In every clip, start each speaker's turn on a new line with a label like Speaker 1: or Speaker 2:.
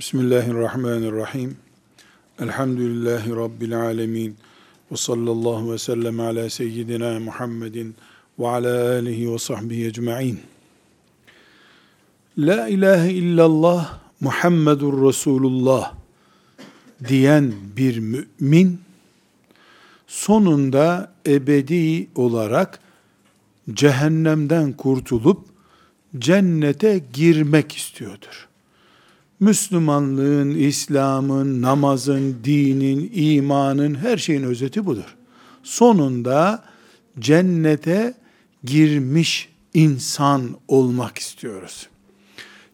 Speaker 1: Bismillahirrahmanirrahim. Elhamdülillahi Rabbil alemin. Ve sallallahu ve sellem ala seyyidina Muhammedin ve ala alihi ve sahbihi ecma'in. La ilahe illallah Muhammedur Resulullah diyen bir mümin sonunda ebedi olarak cehennemden kurtulup cennete girmek istiyordur. Müslümanlığın, İslam'ın, namazın, dinin, imanın her şeyin özeti budur. Sonunda cennete girmiş insan olmak istiyoruz.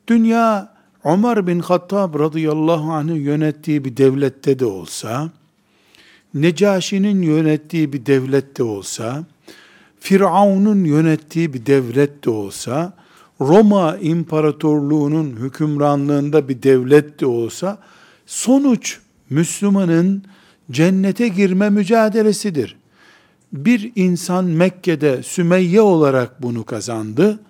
Speaker 1: Dünya Ömer bin Hattab radıyallahu anh'ın yönettiği bir devlette de olsa, Necaşi'nin yönettiği bir devlette olsa, Firavun'un yönettiği bir devlet de olsa, Roma İmparatorluğu'nun hükümranlığında bir devlet de olsa, sonuç Müslümanın cennete girme mücadelesidir. Bir insan Mekke'de Sümeyye olarak bunu kazandı.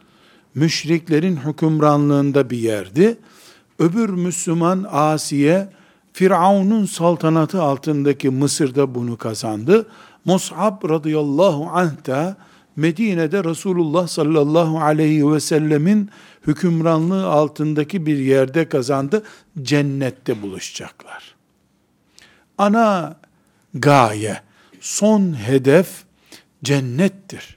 Speaker 1: Müşriklerin hükümranlığında bir yerdi. Öbür Müslüman Asiye, Firavun'un saltanatı altındaki Mısır'da bunu kazandı. Mus'ab radıyallahu anh da Medine'de Resulullah sallallahu aleyhi ve sellemin hükümranlığı altındaki bir yerde kazandı. Cennette buluşacaklar. Ana gaye, son hedef cennettir.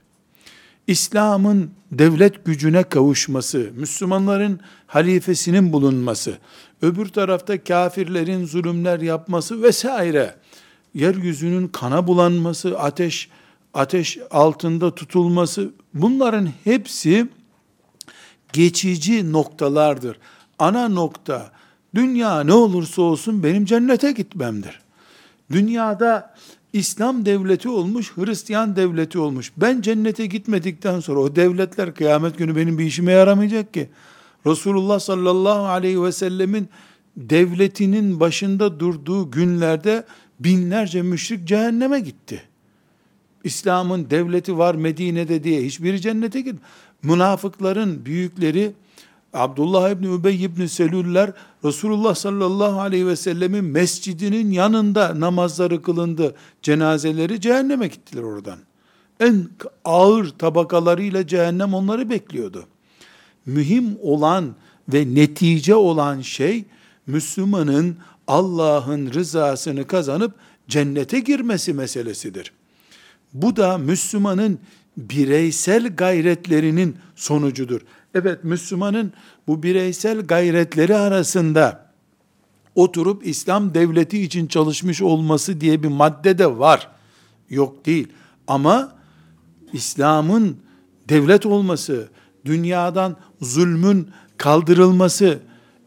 Speaker 1: İslam'ın devlet gücüne kavuşması, Müslümanların halifesinin bulunması, öbür tarafta kafirlerin zulümler yapması vesaire, yeryüzünün kana bulanması, ateş ateş altında tutulması bunların hepsi geçici noktalardır. Ana nokta dünya ne olursa olsun benim cennete gitmemdir. Dünyada İslam devleti olmuş, Hristiyan devleti olmuş. Ben cennete gitmedikten sonra o devletler kıyamet günü benim bir işime yaramayacak ki. Resulullah sallallahu aleyhi ve sellemin devletinin başında durduğu günlerde binlerce müşrik cehenneme gitti. İslam'ın devleti var Medine'de diye hiçbiri cennete git. Münafıkların büyükleri Abdullah İbni Übey İbni Selüller Resulullah sallallahu aleyhi ve sellemin mescidinin yanında namazları kılındı. Cenazeleri cehenneme gittiler oradan. En ağır tabakalarıyla cehennem onları bekliyordu. Mühim olan ve netice olan şey Müslümanın Allah'ın rızasını kazanıp cennete girmesi meselesidir. Bu da Müslümanın bireysel gayretlerinin sonucudur. Evet Müslümanın bu bireysel gayretleri arasında oturup İslam devleti için çalışmış olması diye bir madde de var. Yok değil. Ama İslam'ın devlet olması, dünyadan zulmün kaldırılması,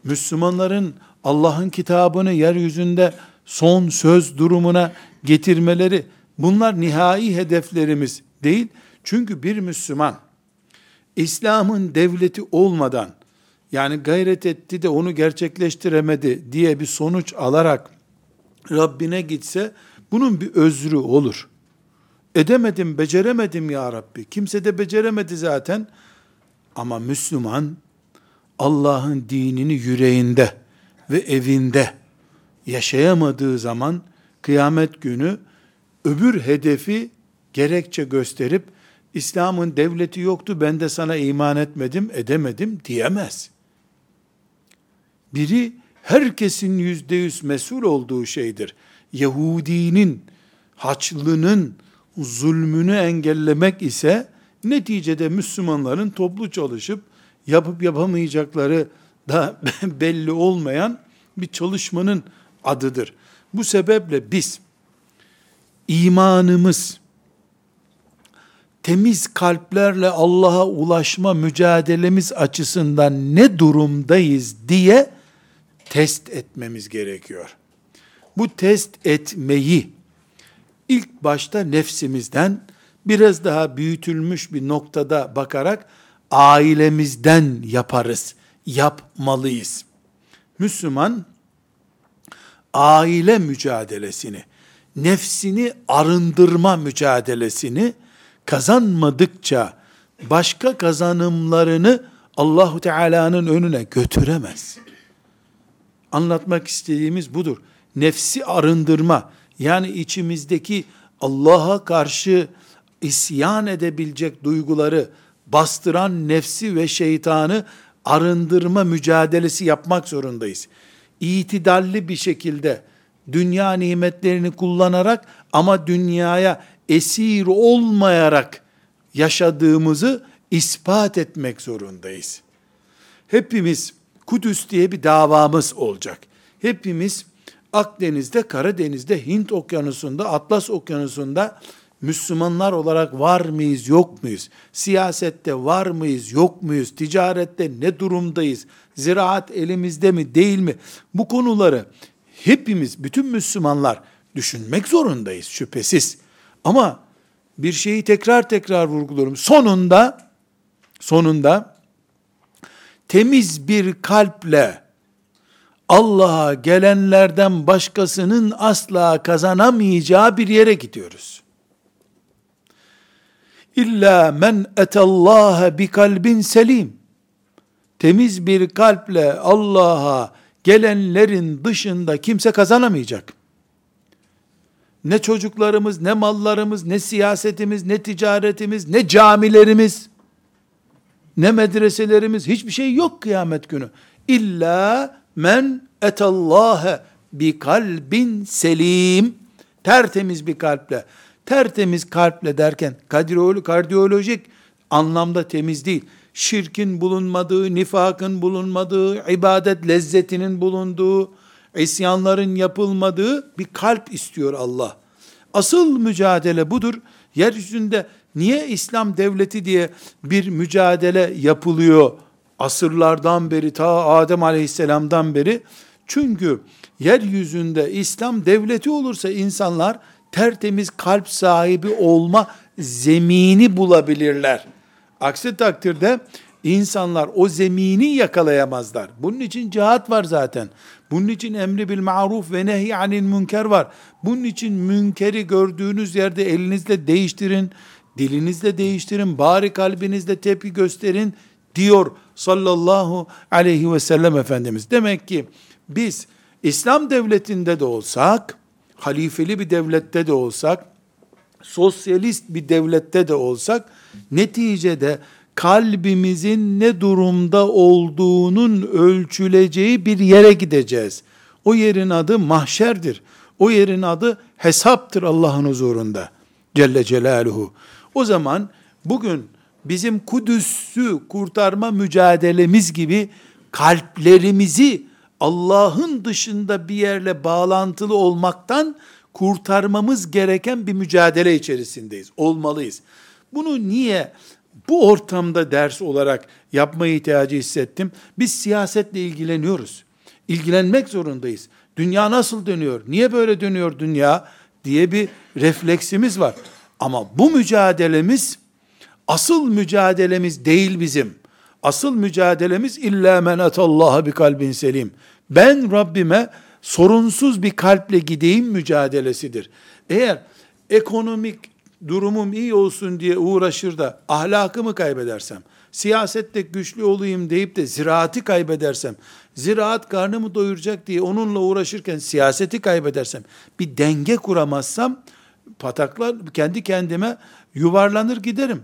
Speaker 1: Müslümanların Allah'ın kitabını yeryüzünde son söz durumuna getirmeleri Bunlar nihai hedeflerimiz değil. Çünkü bir Müslüman İslam'ın devleti olmadan yani gayret etti de onu gerçekleştiremedi diye bir sonuç alarak Rabbine gitse bunun bir özrü olur. Edemedim, beceremedim ya Rabbi. Kimse de beceremedi zaten. Ama Müslüman Allah'ın dinini yüreğinde ve evinde yaşayamadığı zaman kıyamet günü öbür hedefi gerekçe gösterip İslam'ın devleti yoktu ben de sana iman etmedim edemedim diyemez. Biri herkesin yüzde yüz mesul olduğu şeydir. Yahudinin, Haçlı'nın zulmünü engellemek ise neticede Müslümanların toplu çalışıp yapıp yapamayacakları da belli olmayan bir çalışmanın adıdır. Bu sebeple biz imanımız, temiz kalplerle Allah'a ulaşma mücadelemiz açısından ne durumdayız diye test etmemiz gerekiyor. Bu test etmeyi ilk başta nefsimizden biraz daha büyütülmüş bir noktada bakarak ailemizden yaparız, yapmalıyız. Müslüman aile mücadelesini nefsini arındırma mücadelesini kazanmadıkça başka kazanımlarını Allahu Teala'nın önüne götüremez. anlatmak istediğimiz budur. Nefsi arındırma, yani içimizdeki Allah'a karşı isyan edebilecek duyguları bastıran nefsi ve şeytanı arındırma mücadelesi yapmak zorundayız. İtidalli bir şekilde dünya nimetlerini kullanarak ama dünyaya esir olmayarak yaşadığımızı ispat etmek zorundayız. Hepimiz Kudüs diye bir davamız olacak. Hepimiz Akdeniz'de, Karadeniz'de, Hint okyanusunda, Atlas okyanusunda Müslümanlar olarak var mıyız, yok muyuz? Siyasette var mıyız, yok muyuz? Ticarette ne durumdayız? Ziraat elimizde mi, değil mi? Bu konuları hepimiz, bütün Müslümanlar düşünmek zorundayız şüphesiz. Ama bir şeyi tekrar tekrar vurguluyorum. Sonunda, sonunda temiz bir kalple Allah'a gelenlerden başkasının asla kazanamayacağı bir yere gidiyoruz. İlla men etallaha bi kalbin selim. Temiz bir kalple Allah'a gelenlerin dışında kimse kazanamayacak. Ne çocuklarımız, ne mallarımız, ne siyasetimiz, ne ticaretimiz, ne camilerimiz, ne medreselerimiz, hiçbir şey yok kıyamet günü. İlla men etallâhe bi kalbin selim. Tertemiz bir kalple. Tertemiz kalple derken kardiyolojik anlamda temiz değil. Şirkin bulunmadığı, nifakın bulunmadığı, ibadet lezzetinin bulunduğu, isyanların yapılmadığı bir kalp istiyor Allah. Asıl mücadele budur. Yeryüzünde niye İslam devleti diye bir mücadele yapılıyor asırlardan beri ta Adem aleyhisselamdan beri çünkü yeryüzünde İslam devleti olursa insanlar tertemiz kalp sahibi olma zemini bulabilirler. Aksi takdirde insanlar o zemini yakalayamazlar. Bunun için cihat var zaten. Bunun için emri bil maruf ve nehy anil münker var. Bunun için münkeri gördüğünüz yerde elinizle değiştirin, dilinizle değiştirin, bari kalbinizle tepki gösterin diyor sallallahu aleyhi ve sellem Efendimiz. Demek ki biz İslam devletinde de olsak, halifeli bir devlette de olsak, sosyalist bir devlette de olsak, neticede kalbimizin ne durumda olduğunun ölçüleceği bir yere gideceğiz. O yerin adı mahşerdir. O yerin adı hesaptır Allah'ın huzurunda. Celle Celaluhu. O zaman bugün bizim Kudüs'ü kurtarma mücadelemiz gibi kalplerimizi Allah'ın dışında bir yerle bağlantılı olmaktan kurtarmamız gereken bir mücadele içerisindeyiz. Olmalıyız. Bunu niye bu ortamda ders olarak yapma ihtiyacı hissettim? Biz siyasetle ilgileniyoruz. İlgilenmek zorundayız. Dünya nasıl dönüyor? Niye böyle dönüyor dünya? diye bir refleksimiz var. Ama bu mücadelemiz Asıl mücadelemiz değil bizim. Asıl mücadelemiz illa men atallaha bir kalbin selim. Ben Rabbime sorunsuz bir kalple gideyim mücadelesidir. Eğer ekonomik durumum iyi olsun diye uğraşır da ahlakımı kaybedersem, siyasette güçlü olayım deyip de ziraati kaybedersem, ziraat karnımı doyuracak diye onunla uğraşırken siyaseti kaybedersem, bir denge kuramazsam, pataklar kendi kendime yuvarlanır giderim.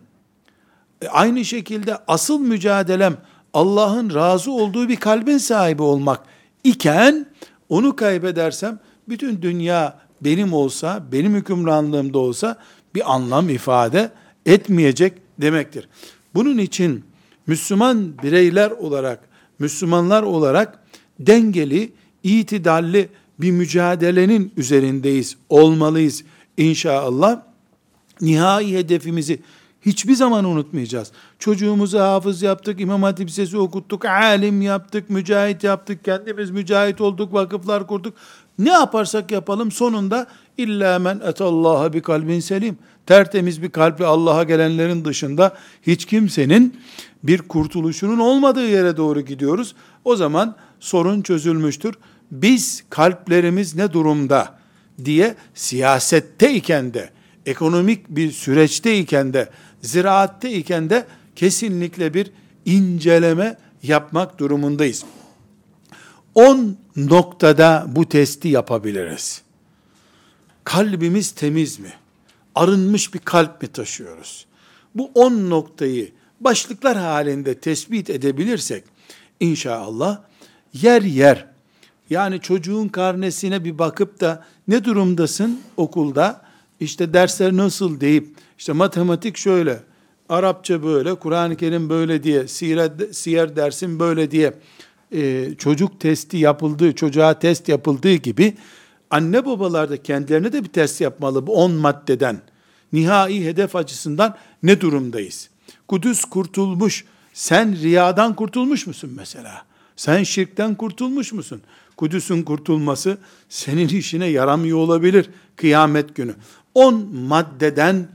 Speaker 1: E, aynı şekilde asıl mücadelem Allah'ın razı olduğu bir kalbin sahibi olmak iken onu kaybedersem bütün dünya benim olsa, benim hükümranlığımda olsa bir anlam ifade etmeyecek demektir. Bunun için Müslüman bireyler olarak, Müslümanlar olarak dengeli, itidalli bir mücadelenin üzerindeyiz, olmalıyız inşallah. Nihai hedefimizi Hiçbir zaman unutmayacağız. Çocuğumuzu hafız yaptık, İmam Hatip Lisesi okuttuk, alim yaptık, mücahit yaptık, kendimiz mücahit olduk, vakıflar kurduk. Ne yaparsak yapalım sonunda illa men etallaha bir kalbin selim. Tertemiz bir kalple Allah'a gelenlerin dışında hiç kimsenin bir kurtuluşunun olmadığı yere doğru gidiyoruz. O zaman sorun çözülmüştür. Biz kalplerimiz ne durumda diye siyasetteyken de ekonomik bir süreçteyken de ziraatte iken de kesinlikle bir inceleme yapmak durumundayız. 10 noktada bu testi yapabiliriz. Kalbimiz temiz mi? Arınmış bir kalp mi taşıyoruz? Bu 10 noktayı başlıklar halinde tespit edebilirsek inşallah yer yer yani çocuğun karnesine bir bakıp da ne durumdasın okulda işte dersler nasıl deyip işte matematik şöyle Arapça böyle, Kur'an-ı Kerim böyle diye, siyer, siyer dersin böyle diye e, çocuk testi yapıldığı, çocuğa test yapıldığı gibi anne babalar da kendilerine de bir test yapmalı bu 10 maddeden. Nihai hedef açısından ne durumdayız? Kudüs kurtulmuş, sen riyadan kurtulmuş musun mesela? Sen şirkten kurtulmuş musun? Kudüs'ün kurtulması senin işine yaramıyor olabilir kıyamet günü. 10 maddeden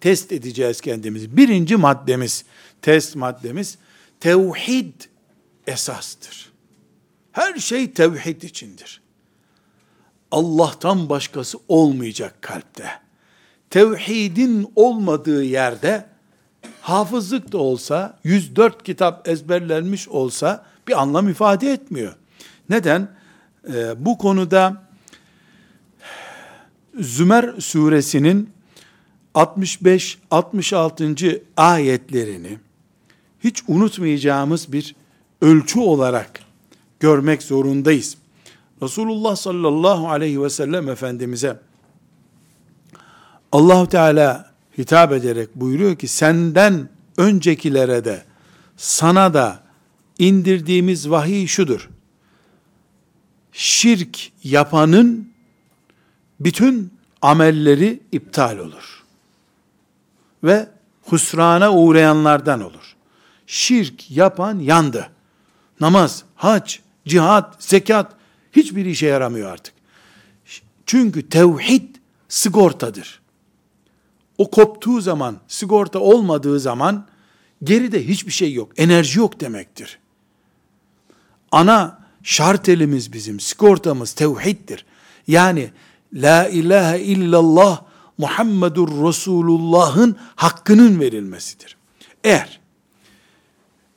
Speaker 1: test edeceğiz kendimizi. Birinci maddemiz, test maddemiz, tevhid esastır. Her şey tevhid içindir. Allah'tan başkası olmayacak kalpte. Tevhidin olmadığı yerde hafızlık da olsa, 104 kitap ezberlenmiş olsa bir anlam ifade etmiyor. Neden? Ee, bu konuda Zümer suresinin 65-66. ayetlerini hiç unutmayacağımız bir ölçü olarak görmek zorundayız. Resulullah sallallahu aleyhi ve sellem Efendimiz'e allah Teala hitap ederek buyuruyor ki senden öncekilere de sana da indirdiğimiz vahiy şudur. Şirk yapanın bütün amelleri iptal olur. Ve husrana uğrayanlardan olur. Şirk yapan yandı. Namaz, hac, cihat, zekat hiçbir işe yaramıyor artık. Çünkü tevhid sigortadır. O koptuğu zaman, sigorta olmadığı zaman geride hiçbir şey yok. Enerji yok demektir. Ana şartelimiz bizim, sigortamız tevhiddir. Yani la ilahe illallah Muhammedur Resulullah'ın hakkının verilmesidir. Eğer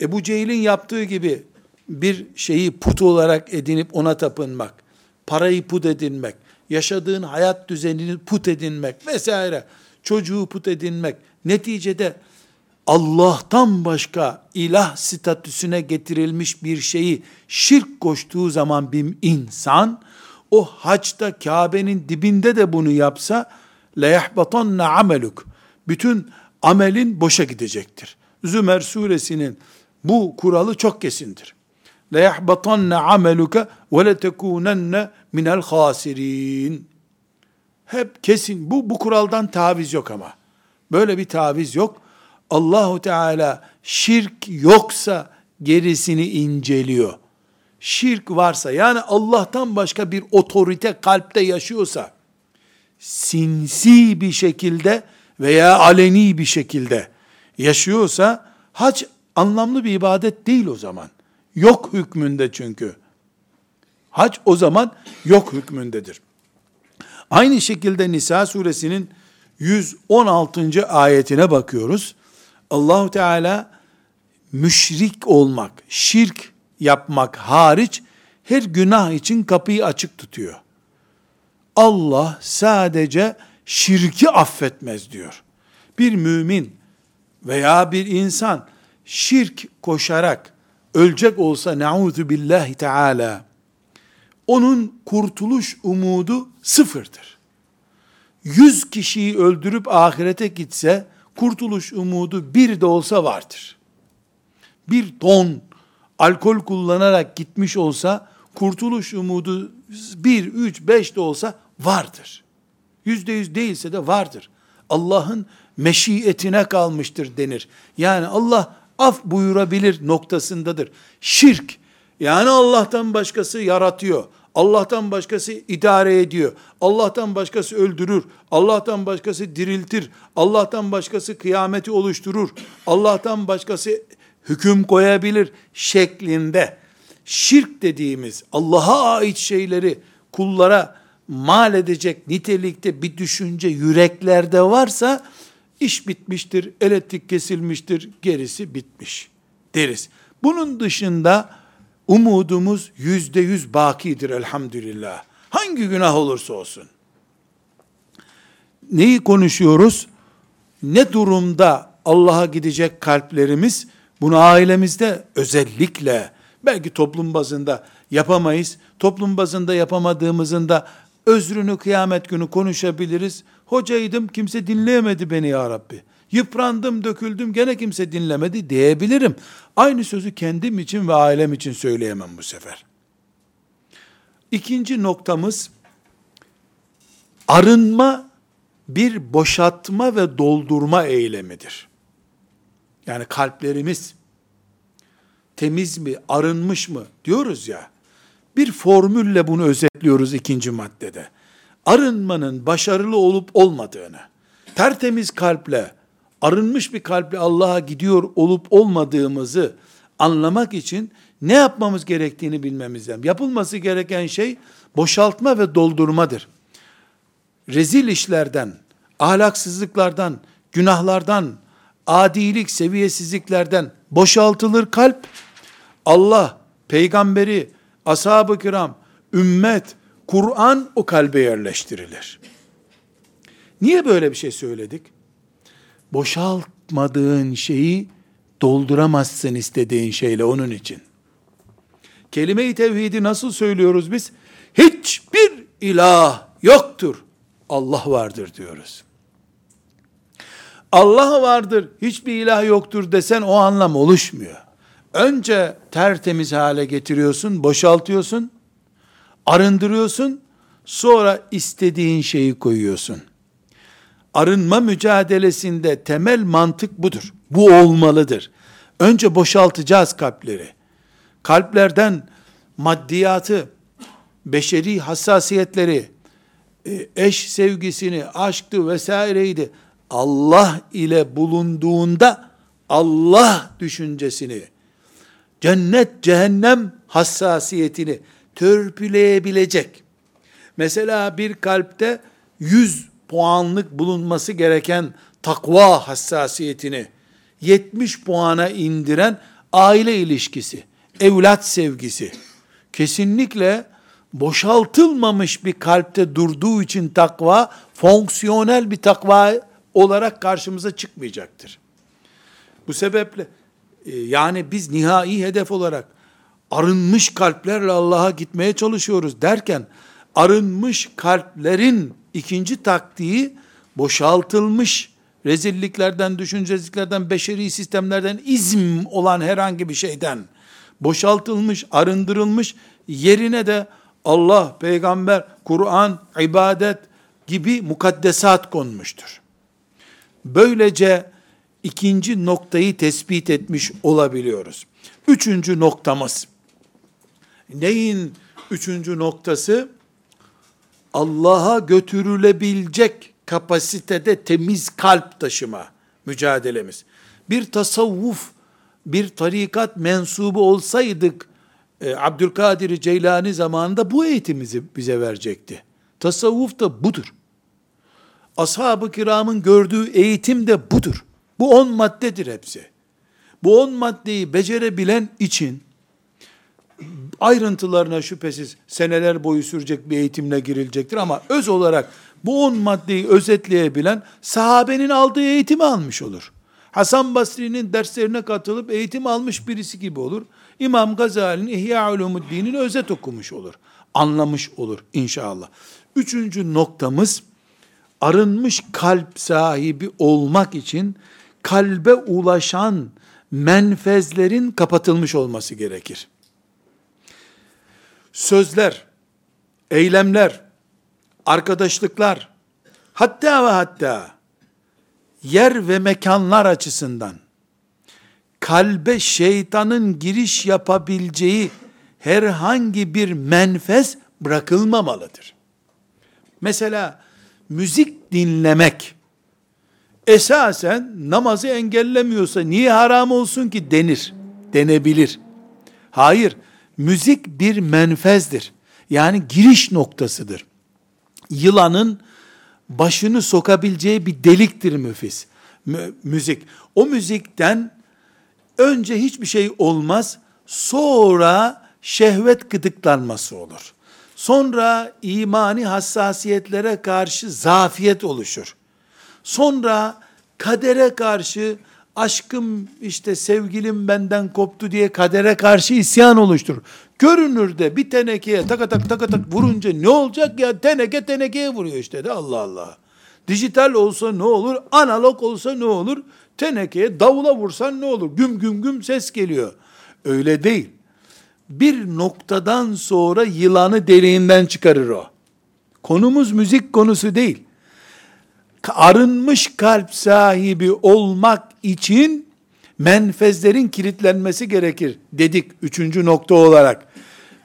Speaker 1: Ebu Cehil'in yaptığı gibi bir şeyi put olarak edinip ona tapınmak, parayı put edinmek, yaşadığın hayat düzenini put edinmek vesaire, çocuğu put edinmek, neticede Allah'tan başka ilah statüsüne getirilmiş bir şeyi şirk koştuğu zaman bir insan, o haçta Kabe'nin dibinde de bunu yapsa, leyahbatanna ameluk. Bütün amelin boşa gidecektir. Zümer suresinin bu kuralı çok kesindir. Leyahbatanna ameluka ve letekunenne minel hasirin. Hep kesin. Bu bu kuraldan taviz yok ama. Böyle bir taviz yok. Allahu Teala şirk yoksa gerisini inceliyor. Şirk varsa yani Allah'tan başka bir otorite kalpte yaşıyorsa sinsi bir şekilde veya aleni bir şekilde yaşıyorsa hac anlamlı bir ibadet değil o zaman. Yok hükmünde çünkü. Hac o zaman yok hükmündedir. Aynı şekilde Nisa suresinin 116. ayetine bakıyoruz. Allahu Teala müşrik olmak, şirk yapmak hariç her günah için kapıyı açık tutuyor. Allah sadece şirki affetmez diyor. Bir mümin veya bir insan şirk koşarak ölecek olsa nauzu billahi teala onun kurtuluş umudu sıfırdır. Yüz kişiyi öldürüp ahirete gitse kurtuluş umudu bir de olsa vardır. Bir ton alkol kullanarak gitmiş olsa kurtuluş umudu bir, üç, beş de olsa vardır. Yüzde yüz değilse de vardır. Allah'ın meşiyetine kalmıştır denir. Yani Allah af buyurabilir noktasındadır. Şirk, yani Allah'tan başkası yaratıyor. Allah'tan başkası idare ediyor. Allah'tan başkası öldürür. Allah'tan başkası diriltir. Allah'tan başkası kıyameti oluşturur. Allah'tan başkası hüküm koyabilir şeklinde şirk dediğimiz Allah'a ait şeyleri kullara mal edecek nitelikte bir düşünce yüreklerde varsa iş bitmiştir, elektrik kesilmiştir, gerisi bitmiş deriz. Bunun dışında umudumuz yüzde yüz bakidir elhamdülillah. Hangi günah olursa olsun. Neyi konuşuyoruz? Ne durumda Allah'a gidecek kalplerimiz? Bunu ailemizde özellikle belki toplum bazında yapamayız. Toplum bazında yapamadığımızın da özrünü kıyamet günü konuşabiliriz. Hocaydım kimse dinleyemedi beni ya Rabbi. Yıprandım, döküldüm, gene kimse dinlemedi diyebilirim. Aynı sözü kendim için ve ailem için söyleyemem bu sefer. İkinci noktamız, arınma bir boşaltma ve doldurma eylemidir. Yani kalplerimiz temiz mi, arınmış mı diyoruz ya, bir formülle bunu özetliyoruz ikinci maddede. Arınmanın başarılı olup olmadığını, tertemiz kalple, arınmış bir kalple Allah'a gidiyor olup olmadığımızı anlamak için ne yapmamız gerektiğini bilmemiz lazım. Yapılması gereken şey boşaltma ve doldurmadır. Rezil işlerden, ahlaksızlıklardan, günahlardan, adilik, seviyesizliklerden boşaltılır kalp. Allah, peygamberi, ashab-ı kiram, ümmet, Kur'an o kalbe yerleştirilir. Niye böyle bir şey söyledik? Boşaltmadığın şeyi dolduramazsın istediğin şeyle onun için. Kelime-i tevhidi nasıl söylüyoruz biz? Hiçbir ilah yoktur. Allah vardır diyoruz. Allah vardır, hiçbir ilah yoktur desen o anlam oluşmuyor. Önce tertemiz hale getiriyorsun, boşaltıyorsun, arındırıyorsun, sonra istediğin şeyi koyuyorsun. Arınma mücadelesinde temel mantık budur. Bu olmalıdır. Önce boşaltacağız kalpleri. Kalplerden maddiyatı, beşeri hassasiyetleri, e, eş sevgisini, aşktı vesaireydi. Allah ile bulunduğunda Allah düşüncesini, cennet cehennem hassasiyetini törpüleyebilecek. Mesela bir kalpte 100 puanlık bulunması gereken takva hassasiyetini 70 puana indiren aile ilişkisi, evlat sevgisi kesinlikle boşaltılmamış bir kalpte durduğu için takva fonksiyonel bir takva olarak karşımıza çıkmayacaktır. Bu sebeple yani biz nihai hedef olarak arınmış kalplerle Allah'a gitmeye çalışıyoruz derken arınmış kalplerin ikinci taktiği boşaltılmış rezilliklerden, düşüncesizliklerden, beşeri sistemlerden, izm olan herhangi bir şeyden boşaltılmış, arındırılmış, yerine de Allah, peygamber, Kur'an, ibadet gibi mukaddesat konmuştur. Böylece ikinci noktayı tespit etmiş olabiliyoruz. Üçüncü noktamız. Neyin üçüncü noktası? Allah'a götürülebilecek kapasitede temiz kalp taşıma mücadelemiz. Bir tasavvuf, bir tarikat mensubu olsaydık, e, Abdülkadir Ceylani zamanında bu eğitimizi bize verecekti. Tasavvuf da budur. Ashab-ı kiramın gördüğü eğitim de budur. Bu on maddedir hepsi. Bu on maddeyi becerebilen için ayrıntılarına şüphesiz seneler boyu sürecek bir eğitimle girilecektir ama öz olarak bu on maddeyi özetleyebilen sahabenin aldığı eğitimi almış olur. Hasan Basri'nin derslerine katılıp eğitim almış birisi gibi olur. İmam Gazali'nin İhya Ulumuddin'in özet okumuş olur. Anlamış olur inşallah. Üçüncü noktamız arınmış kalp sahibi olmak için kalbe ulaşan menfezlerin kapatılmış olması gerekir. Sözler, eylemler, arkadaşlıklar, hatta ve hatta yer ve mekanlar açısından kalbe şeytanın giriş yapabileceği herhangi bir menfez bırakılmamalıdır. Mesela müzik dinlemek esasen namazı engellemiyorsa niye haram olsun ki denir, denebilir. Hayır, müzik bir menfezdir. Yani giriş noktasıdır. Yılanın başını sokabileceği bir deliktir müfis. müzik. O müzikten önce hiçbir şey olmaz, sonra şehvet gıdıklanması olur. Sonra imani hassasiyetlere karşı zafiyet oluşur. Sonra kadere karşı aşkım işte sevgilim benden koptu diye kadere karşı isyan oluşturur. Görünürde bir tenekeye tak tak tak tak vurunca ne olacak ya teneke tenekeye vuruyor işte de Allah Allah. Dijital olsa ne olur? Analog olsa ne olur? Tenekeye davula vursan ne olur? Güm güm güm ses geliyor. Öyle değil. Bir noktadan sonra yılanı deliğinden çıkarır o. Konumuz müzik konusu değil. Arınmış kalp sahibi olmak için menfezlerin kilitlenmesi gerekir dedik üçüncü nokta olarak.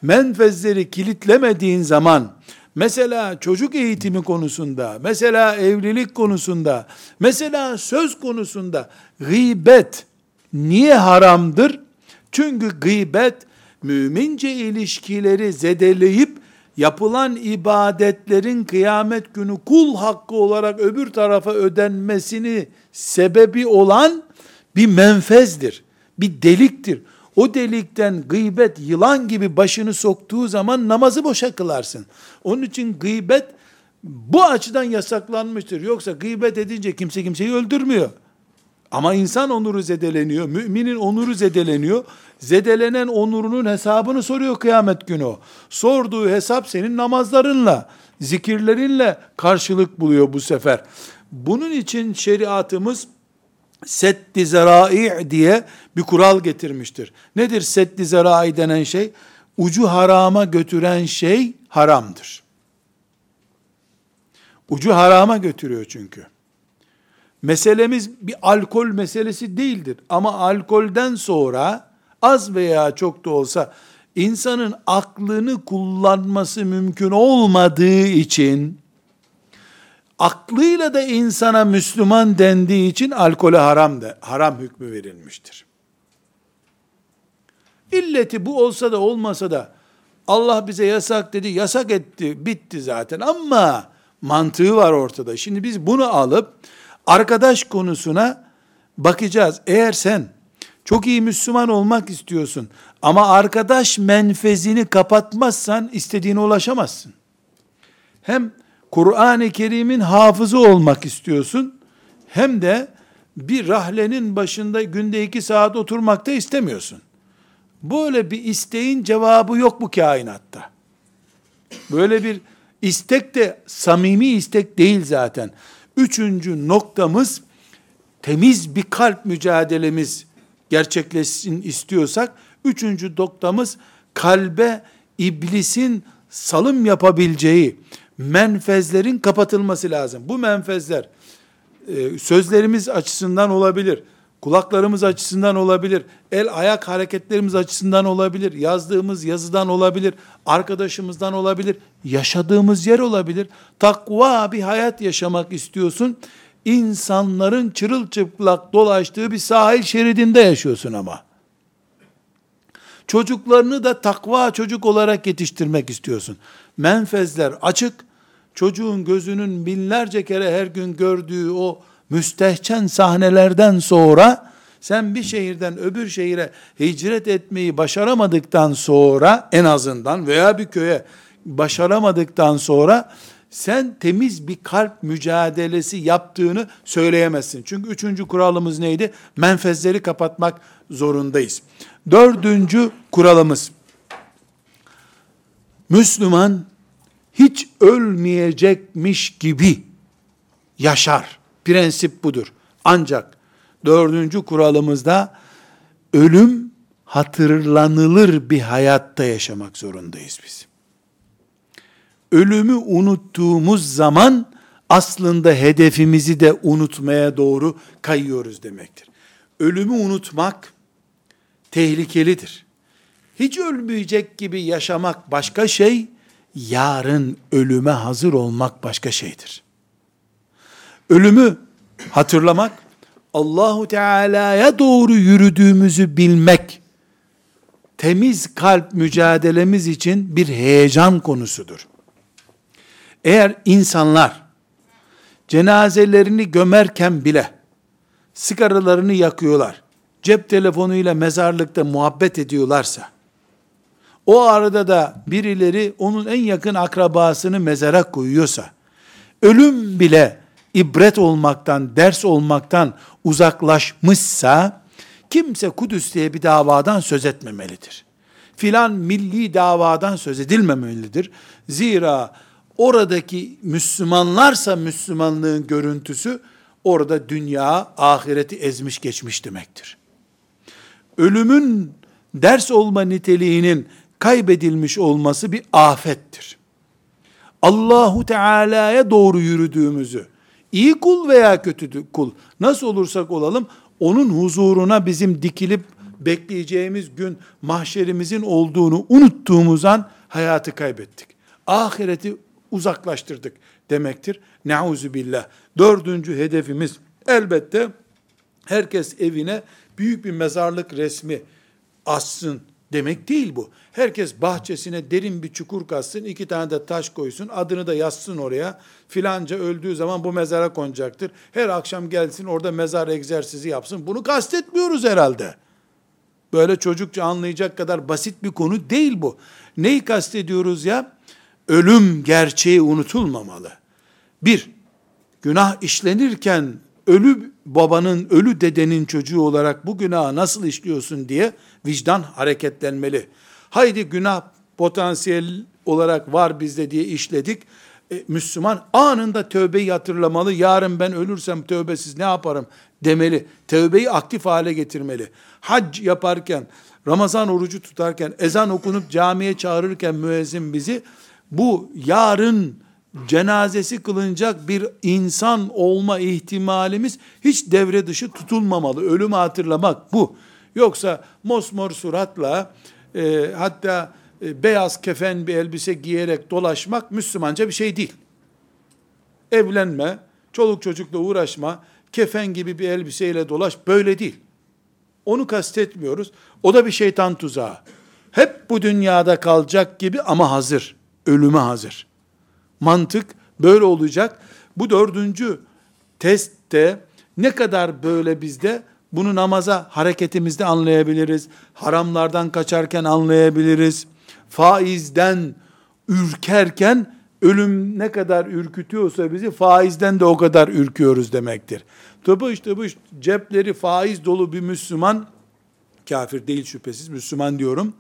Speaker 1: Menfezleri kilitlemediğin zaman Mesela çocuk eğitimi konusunda, mesela evlilik konusunda, mesela söz konusunda gıybet niye haramdır? Çünkü gıybet mümince ilişkileri zedeleyip yapılan ibadetlerin kıyamet günü kul hakkı olarak öbür tarafa ödenmesini sebebi olan bir menfezdir. Bir deliktir. O delikten gıybet yılan gibi başını soktuğu zaman namazı boşa kılarsın. Onun için gıybet bu açıdan yasaklanmıştır. Yoksa gıybet edince kimse kimseyi öldürmüyor. Ama insan onuru zedeleniyor. Müminin onuru zedeleniyor. Zedelenen onurunun hesabını soruyor kıyamet günü o. Sorduğu hesap senin namazlarınla, zikirlerinle karşılık buluyor bu sefer. Bunun için şeriatımız seddi zerai diye bir kural getirmiştir. Nedir seddi zerai denen şey? Ucu harama götüren şey haramdır. Ucu harama götürüyor çünkü. Meselemiz bir alkol meselesi değildir. Ama alkolden sonra az veya çok da olsa insanın aklını kullanması mümkün olmadığı için aklıyla da insana Müslüman dendiği için alkole haram de, haram hükmü verilmiştir. İlleti bu olsa da olmasa da Allah bize yasak dedi, yasak etti, bitti zaten ama mantığı var ortada. Şimdi biz bunu alıp arkadaş konusuna bakacağız. Eğer sen çok iyi Müslüman olmak istiyorsun ama arkadaş menfezini kapatmazsan istediğine ulaşamazsın. Hem Kur'an-ı Kerim'in hafızı olmak istiyorsun, hem de bir rahlenin başında günde iki saat oturmak da istemiyorsun. Böyle bir isteğin cevabı yok bu kainatta. Böyle bir istek de samimi istek değil zaten. Üçüncü noktamız temiz bir kalp mücadelemiz gerçekleşsin istiyorsak, üçüncü noktamız kalbe iblisin salım yapabileceği, menfezlerin kapatılması lazım. Bu menfezler e, sözlerimiz açısından olabilir, kulaklarımız açısından olabilir, el ayak hareketlerimiz açısından olabilir, yazdığımız yazıdan olabilir, arkadaşımızdan olabilir, yaşadığımız yer olabilir. Takva bir hayat yaşamak istiyorsun. İnsanların çırılçıplak dolaştığı bir sahil şeridinde yaşıyorsun ama. Çocuklarını da takva çocuk olarak yetiştirmek istiyorsun. Menfezler açık, çocuğun gözünün binlerce kere her gün gördüğü o müstehcen sahnelerden sonra sen bir şehirden öbür şehire hicret etmeyi başaramadıktan sonra en azından veya bir köye başaramadıktan sonra sen temiz bir kalp mücadelesi yaptığını söyleyemezsin. Çünkü üçüncü kuralımız neydi? Menfezleri kapatmak zorundayız. Dördüncü kuralımız, Müslüman hiç ölmeyecekmiş gibi yaşar. Prensip budur. Ancak dördüncü kuralımızda ölüm hatırlanılır bir hayatta yaşamak zorundayız biz. Ölümü unuttuğumuz zaman aslında hedefimizi de unutmaya doğru kayıyoruz demektir. Ölümü unutmak tehlikelidir. Hiç ölmeyecek gibi yaşamak başka şey, yarın ölüme hazır olmak başka şeydir. Ölümü hatırlamak, Allahu Teala'ya doğru yürüdüğümüzü bilmek, temiz kalp mücadelemiz için bir heyecan konusudur. Eğer insanlar cenazelerini gömerken bile sigaralarını yakıyorlar, cep telefonuyla mezarlıkta muhabbet ediyorlarsa, o arada da birileri onun en yakın akrabasını mezara koyuyorsa, ölüm bile ibret olmaktan, ders olmaktan uzaklaşmışsa, kimse Kudüs diye bir davadan söz etmemelidir. Filan milli davadan söz edilmemelidir. Zira oradaki Müslümanlarsa Müslümanlığın görüntüsü, orada dünya ahireti ezmiş geçmiş demektir. Ölümün ders olma niteliğinin kaybedilmiş olması bir afettir. Allahu Teala'ya doğru yürüdüğümüzü, iyi kul veya kötü kul, nasıl olursak olalım, onun huzuruna bizim dikilip bekleyeceğimiz gün mahşerimizin olduğunu unuttuğumuz an hayatı kaybettik. Ahireti uzaklaştırdık demektir. Nauzu billah. Dördüncü hedefimiz elbette herkes evine büyük bir mezarlık resmi assın demek değil bu. Herkes bahçesine derin bir çukur kazsın, iki tane de taş koysun, adını da yazsın oraya. Filanca öldüğü zaman bu mezara konacaktır. Her akşam gelsin orada mezar egzersizi yapsın. Bunu kastetmiyoruz herhalde. Böyle çocukça anlayacak kadar basit bir konu değil bu. Neyi kastediyoruz ya? Ölüm gerçeği unutulmamalı. Bir, günah işlenirken ölü babanın, ölü dedenin çocuğu olarak bu günahı nasıl işliyorsun diye vicdan hareketlenmeli. Haydi günah potansiyel olarak var bizde diye işledik. E, Müslüman anında tövbeyi hatırlamalı. Yarın ben ölürsem tövbesiz ne yaparım demeli. Tövbeyi aktif hale getirmeli. Hac yaparken, Ramazan orucu tutarken, ezan okunup camiye çağırırken müezzin bizi bu yarın cenazesi kılınacak bir insan olma ihtimalimiz hiç devre dışı tutulmamalı. Ölümü hatırlamak bu. Yoksa mosmor suratla e, hatta e, beyaz kefen bir elbise giyerek dolaşmak Müslümanca bir şey değil. Evlenme, çoluk çocukla uğraşma, kefen gibi bir elbiseyle dolaş böyle değil. Onu kastetmiyoruz. O da bir şeytan tuzağı. Hep bu dünyada kalacak gibi ama hazır. Ölüme hazır. Mantık böyle olacak. Bu dördüncü testte ne kadar böyle bizde bunu namaza hareketimizde anlayabiliriz. Haramlardan kaçarken anlayabiliriz. Faizden ürkerken ölüm ne kadar ürkütüyorsa bizi faizden de o kadar ürküyoruz demektir. Tıpış tıpış cepleri faiz dolu bir Müslüman, kafir değil şüphesiz Müslüman diyorum,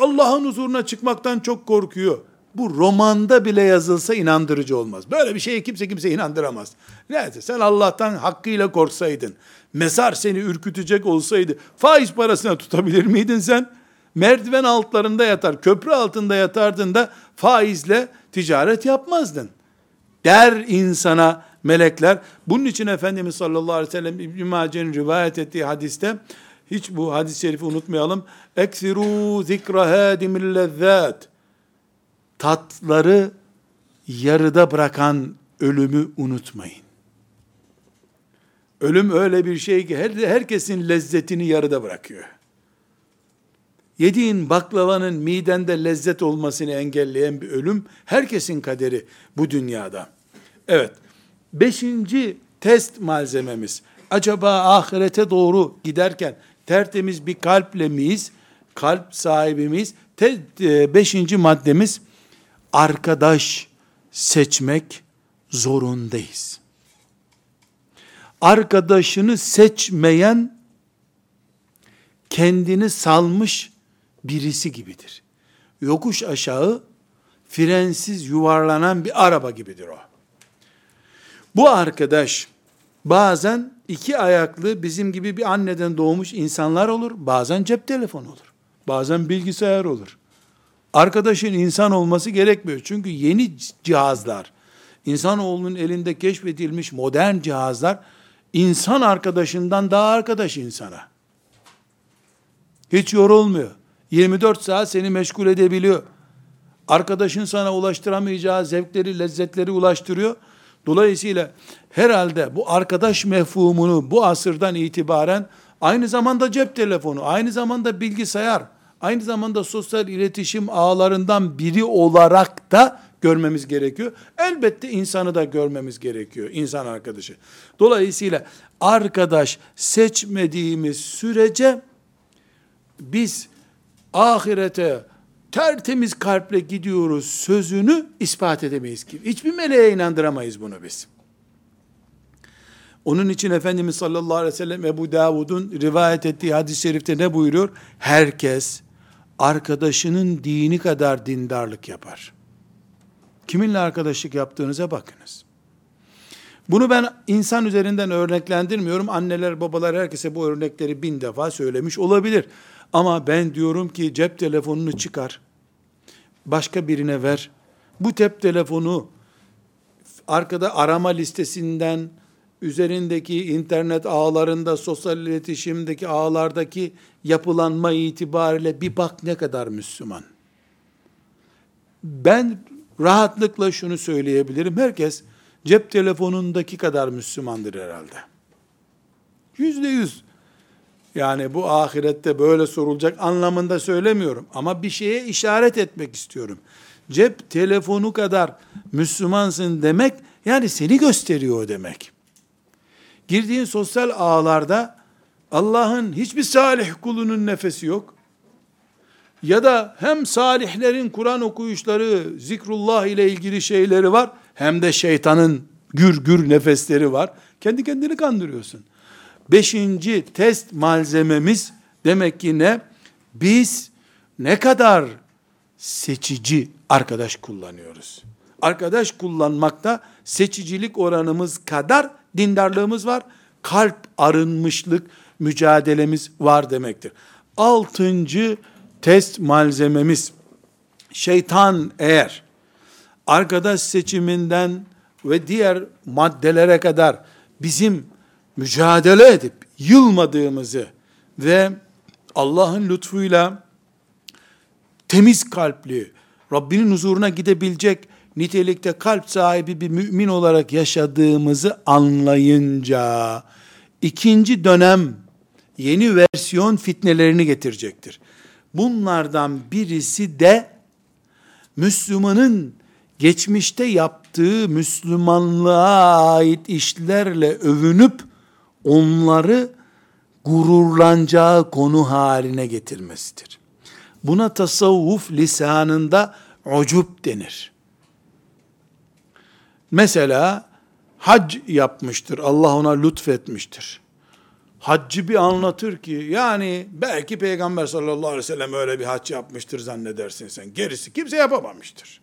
Speaker 1: Allah'ın huzuruna çıkmaktan çok korkuyor bu romanda bile yazılsa inandırıcı olmaz. Böyle bir şeye kimse kimse inandıramaz. Neyse sen Allah'tan hakkıyla korksaydın, mezar seni ürkütecek olsaydı, faiz parasına tutabilir miydin sen? Merdiven altlarında yatar, köprü altında yatardın da faizle ticaret yapmazdın. Der insana melekler. Bunun için Efendimiz sallallahu aleyhi ve sellem İbn-i Mace'nin rivayet ettiği hadiste, hiç bu hadis-i şerifi unutmayalım. Eksiru zikra hadimil lezzat tatları yarıda bırakan ölümü unutmayın. Ölüm öyle bir şey ki her, herkesin lezzetini yarıda bırakıyor. Yediğin baklavanın midende lezzet olmasını engelleyen bir ölüm herkesin kaderi bu dünyada. Evet. Beşinci test malzememiz. Acaba ahirete doğru giderken tertemiz bir kalple miyiz? Kalp sahibimiz. Te, e, beşinci maddemiz arkadaş seçmek zorundayız. Arkadaşını seçmeyen kendini salmış birisi gibidir. Yokuş aşağı frensiz yuvarlanan bir araba gibidir o. Bu arkadaş bazen iki ayaklı bizim gibi bir anneden doğmuş insanlar olur. Bazen cep telefonu olur. Bazen bilgisayar olur arkadaşın insan olması gerekmiyor. Çünkü yeni cihazlar, insanoğlunun elinde keşfedilmiş modern cihazlar, insan arkadaşından daha arkadaş insana. Hiç yorulmuyor. 24 saat seni meşgul edebiliyor. Arkadaşın sana ulaştıramayacağı zevkleri, lezzetleri ulaştırıyor. Dolayısıyla herhalde bu arkadaş mefhumunu bu asırdan itibaren aynı zamanda cep telefonu, aynı zamanda bilgisayar, aynı zamanda sosyal iletişim ağlarından biri olarak da görmemiz gerekiyor. Elbette insanı da görmemiz gerekiyor, insan arkadaşı. Dolayısıyla arkadaş seçmediğimiz sürece biz ahirete tertemiz kalple gidiyoruz sözünü ispat edemeyiz ki. Hiçbir meleğe inandıramayız bunu biz. Onun için Efendimiz sallallahu aleyhi ve sellem Ebu Davud'un rivayet ettiği hadis-i şerifte ne buyuruyor? Herkes arkadaşının dini kadar dindarlık yapar. Kiminle arkadaşlık yaptığınıza bakınız. Bunu ben insan üzerinden örneklendirmiyorum. Anneler, babalar herkese bu örnekleri bin defa söylemiş olabilir. Ama ben diyorum ki cep telefonunu çıkar. Başka birine ver. Bu cep telefonu arkada arama listesinden, üzerindeki internet ağlarında, sosyal iletişimdeki ağlardaki yapılanma itibariyle bir bak ne kadar Müslüman. Ben rahatlıkla şunu söyleyebilirim. Herkes cep telefonundaki kadar Müslümandır herhalde. Yüzde yüz. Yani bu ahirette böyle sorulacak anlamında söylemiyorum. Ama bir şeye işaret etmek istiyorum. Cep telefonu kadar Müslümansın demek, yani seni gösteriyor demek. Girdiğin sosyal ağlarda Allah'ın hiçbir salih kulunun nefesi yok. Ya da hem salihlerin Kur'an okuyuşları, zikrullah ile ilgili şeyleri var, hem de şeytanın gür gür nefesleri var. Kendi kendini kandırıyorsun. Beşinci test malzememiz demek ki ne? Biz ne kadar seçici arkadaş kullanıyoruz. Arkadaş kullanmakta seçicilik oranımız kadar dindarlığımız var. Kalp arınmışlık mücadelemiz var demektir. Altıncı test malzememiz şeytan eğer arkadaş seçiminden ve diğer maddelere kadar bizim mücadele edip yılmadığımızı ve Allah'ın lütfuyla temiz kalpli, Rabbinin huzuruna gidebilecek nitelikte kalp sahibi bir mümin olarak yaşadığımızı anlayınca ikinci dönem yeni versiyon fitnelerini getirecektir. Bunlardan birisi de Müslümanın geçmişte yaptığı Müslümanlığa ait işlerle övünüp onları gururlanacağı konu haline getirmesidir. Buna tasavvuf lisanında ucup denir. Mesela hac yapmıştır. Allah ona lütfetmiştir. Haccı bir anlatır ki yani belki Peygamber sallallahu aleyhi ve sellem öyle bir hac yapmıştır zannedersin sen. Gerisi kimse yapamamıştır.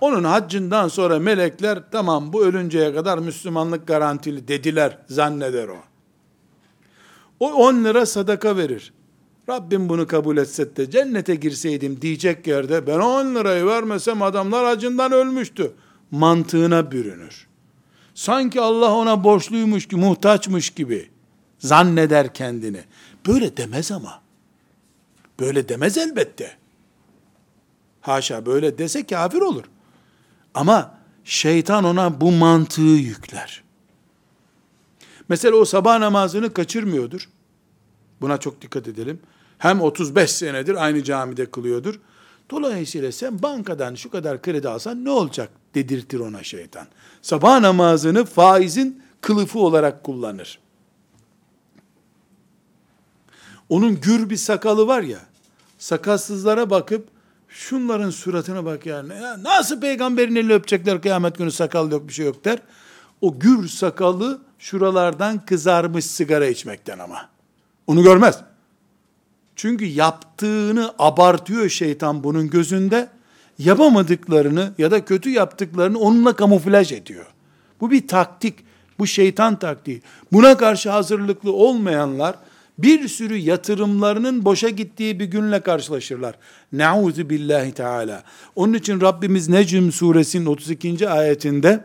Speaker 1: Onun haccından sonra melekler tamam bu ölünceye kadar Müslümanlık garantili dediler zanneder o. O 10 lira sadaka verir. Rabbim bunu kabul etse de cennete girseydim diyecek yerde ben 10 lirayı vermesem adamlar acından ölmüştü. Mantığına bürünür. Sanki Allah ona borçluymuş ki muhtaçmış gibi zanneder kendini. Böyle demez ama. Böyle demez elbette. Haşa böyle dese kafir olur. Ama şeytan ona bu mantığı yükler. Mesela o sabah namazını kaçırmıyordur. Buna çok dikkat edelim. Hem 35 senedir aynı camide kılıyordur. Dolayısıyla sen bankadan şu kadar kredi alsan ne olacak dedirtir ona şeytan. Sabah namazını faizin kılıfı olarak kullanır. Onun gür bir sakalı var ya, sakalsızlara bakıp şunların suratına bak yani. Ya nasıl peygamberin elini öpecekler kıyamet günü sakal yok bir şey yok der. O gür sakalı şuralardan kızarmış sigara içmekten ama. Onu görmez. Çünkü yaptığını abartıyor şeytan bunun gözünde Yapamadıklarını ya da kötü yaptıklarını onunla kamuflaj ediyor. Bu bir taktik. Bu şeytan taktiği. Buna karşı hazırlıklı olmayanlar bir sürü yatırımlarının boşa gittiği bir günle karşılaşırlar. Nauzu billahi teala. Onun için Rabbimiz Necm suresinin 32. ayetinde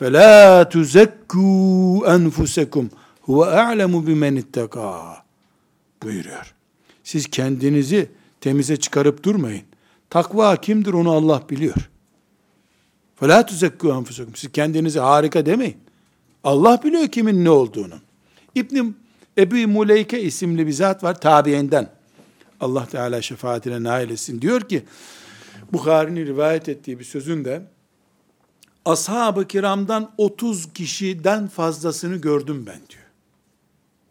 Speaker 1: فَلَا تُزَكُّوا أَنْفُسَكُمْ هُوَ أَعْلَمُ بِمَنِ اتَّقَى buyuruyor. Siz kendinizi temize çıkarıp durmayın. Takva kimdir onu Allah biliyor. فَلَا تُزَكُّوا أَنْفُسَكُمْ Siz kendinizi harika demeyin. Allah biliyor kimin ne olduğunu. İbn Ebu Muleyke isimli bir zat var tabiinden. Allah Teala şefaatine nail etsin. Diyor ki Bukhari'nin rivayet ettiği bir sözünde ashab-ı kiramdan 30 kişiden fazlasını gördüm ben diyor.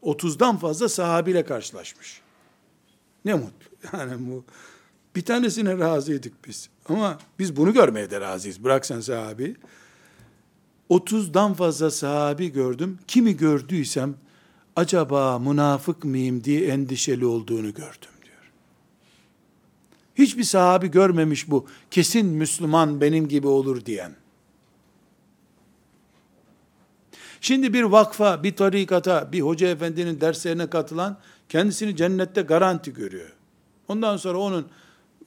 Speaker 1: 30'dan fazla sahabiyle karşılaşmış. Ne mutlu. Yani bu bir tanesine razıydık biz. Ama biz bunu görmeye de razıyız. Bırak sen sahabi. 30'dan fazla sahabi gördüm. Kimi gördüysem acaba münafık mıyım diye endişeli olduğunu gördüm diyor. Hiçbir sahabi görmemiş bu. Kesin Müslüman benim gibi olur diyen. Şimdi bir vakfa, bir tarikata, bir hoca efendinin derslerine katılan kendisini cennette garanti görüyor. Ondan sonra onun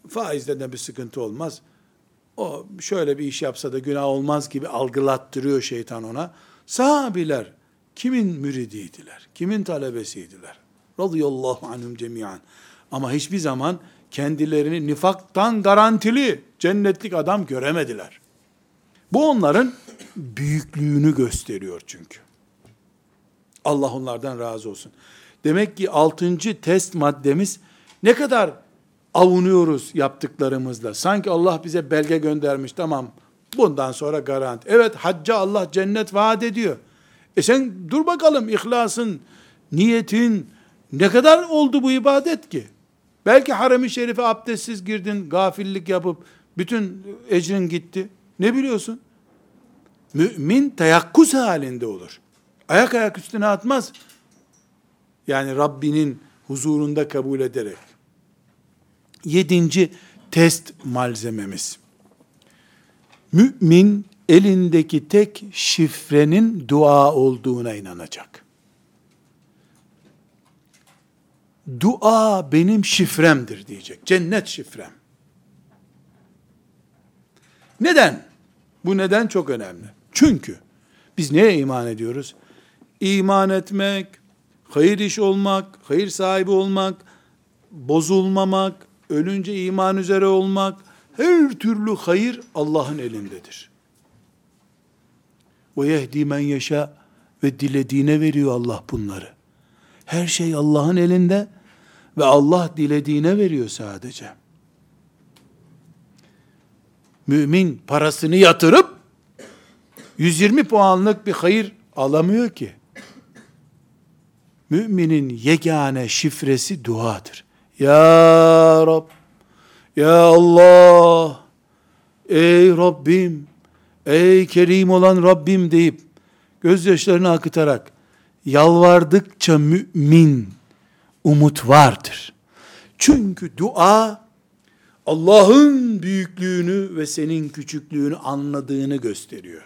Speaker 1: faizde de bir sıkıntı olmaz. O şöyle bir iş yapsa da günah olmaz gibi algılattırıyor şeytan ona. Sahabiler kimin müridiydiler? Kimin talebesiydiler? Radıyallahu anhum cemiyan. Ama hiçbir zaman kendilerini nifaktan garantili cennetlik adam göremediler. Bu onların büyüklüğünü gösteriyor çünkü. Allah onlardan razı olsun. Demek ki altıncı test maddemiz ne kadar avunuyoruz yaptıklarımızla. Sanki Allah bize belge göndermiş tamam bundan sonra garanti. Evet hacca Allah cennet vaat ediyor. E sen dur bakalım ihlasın, niyetin ne kadar oldu bu ibadet ki? Belki harem-i şerife abdestsiz girdin, gafillik yapıp bütün ecrin gitti. Ne biliyorsun? Mümin teyakkuz halinde olur. Ayak ayak üstüne atmaz. Yani Rabbinin huzurunda kabul ederek. Yedinci test malzememiz. Mümin elindeki tek şifrenin dua olduğuna inanacak. Dua benim şifremdir diyecek. Cennet şifrem. Neden? Bu neden çok önemli. Çünkü biz neye iman ediyoruz? İman etmek, hayır iş olmak, hayır sahibi olmak, bozulmamak, ölünce iman üzere olmak, her türlü hayır Allah'ın elindedir. Ve yehdi men yaşa ve dilediğine veriyor Allah bunları. Her şey Allah'ın elinde ve Allah dilediğine veriyor sadece. Mümin parasını yatırıp 120 puanlık bir hayır alamıyor ki. Müminin yegane şifresi duadır. Ya Rab, Ya Allah, ey Rabbim, ey Kerim olan Rabbim deyip gözyaşlarını akıtarak yalvardıkça mümin umut vardır. Çünkü dua Allah'ın büyüklüğünü ve senin küçüklüğünü anladığını gösteriyor.